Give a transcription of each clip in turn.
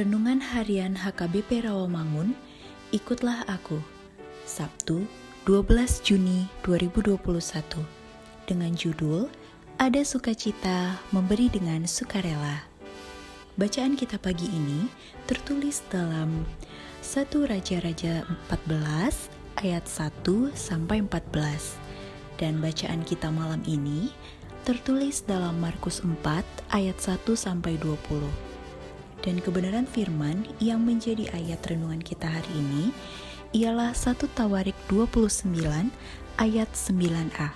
Renungan Harian HKBP Rawamangun, Ikutlah Aku, Sabtu 12 Juni 2021, dengan judul Ada Sukacita Memberi Dengan Sukarela. Bacaan kita pagi ini tertulis dalam 1 Raja-Raja 14 ayat 1 sampai 14 dan bacaan kita malam ini tertulis dalam Markus 4 ayat 1 sampai 20 dan kebenaran firman yang menjadi ayat renungan kita hari ini ialah 1 Tawarik 29 ayat 9a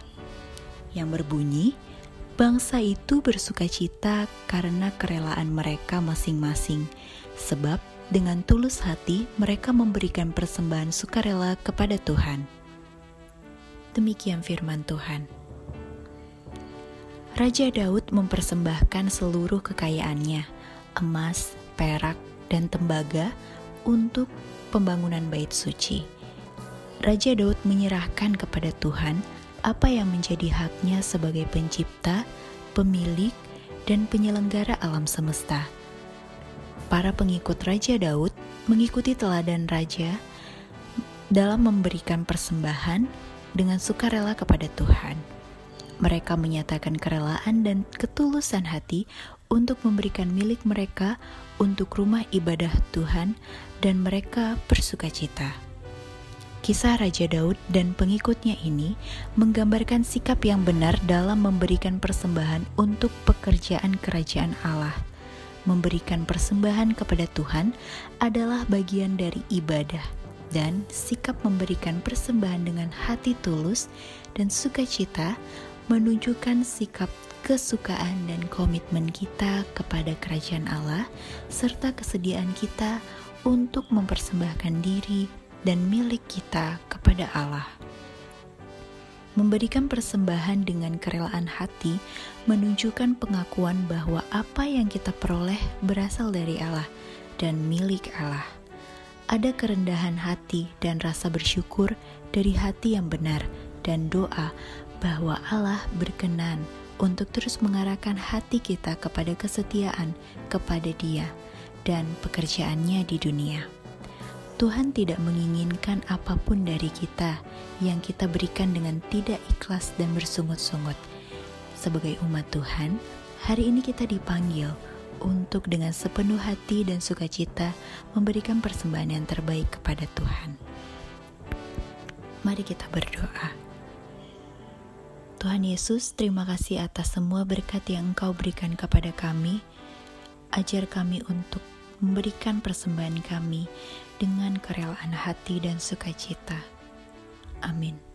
yang berbunyi Bangsa itu bersuka cita karena kerelaan mereka masing-masing sebab dengan tulus hati mereka memberikan persembahan sukarela kepada Tuhan. Demikian firman Tuhan. Raja Daud mempersembahkan seluruh kekayaannya, emas, perak, dan tembaga untuk pembangunan bait suci. Raja Daud menyerahkan kepada Tuhan apa yang menjadi haknya sebagai pencipta, pemilik, dan penyelenggara alam semesta. Para pengikut Raja Daud mengikuti teladan raja dalam memberikan persembahan dengan sukarela kepada Tuhan. Mereka menyatakan kerelaan dan ketulusan hati untuk memberikan milik mereka untuk rumah ibadah Tuhan, dan mereka bersuka cita. Kisah Raja Daud dan pengikutnya ini menggambarkan sikap yang benar dalam memberikan persembahan untuk pekerjaan kerajaan Allah. Memberikan persembahan kepada Tuhan adalah bagian dari ibadah, dan sikap memberikan persembahan dengan hati tulus dan sukacita menunjukkan sikap kesukaan dan komitmen kita kepada kerajaan Allah, serta kesediaan kita untuk mempersembahkan diri dan milik kita kepada Allah. Memberikan persembahan dengan kerelaan hati menunjukkan pengakuan bahwa apa yang kita peroleh berasal dari Allah dan milik Allah. Ada kerendahan hati dan rasa bersyukur dari hati yang benar, dan doa bahwa Allah berkenan untuk terus mengarahkan hati kita kepada kesetiaan kepada Dia dan pekerjaannya di dunia. Tuhan tidak menginginkan apa pun dari kita yang kita berikan dengan tidak ikhlas dan bersungut-sungut. Sebagai umat Tuhan, hari ini kita dipanggil untuk dengan sepenuh hati dan sukacita memberikan persembahan yang terbaik kepada Tuhan. Mari kita berdoa. Tuhan Yesus, terima kasih atas semua berkat yang Engkau berikan kepada kami. Ajar kami untuk memberikan persembahan kami dengan kerelaan hati dan sukacita. Amin.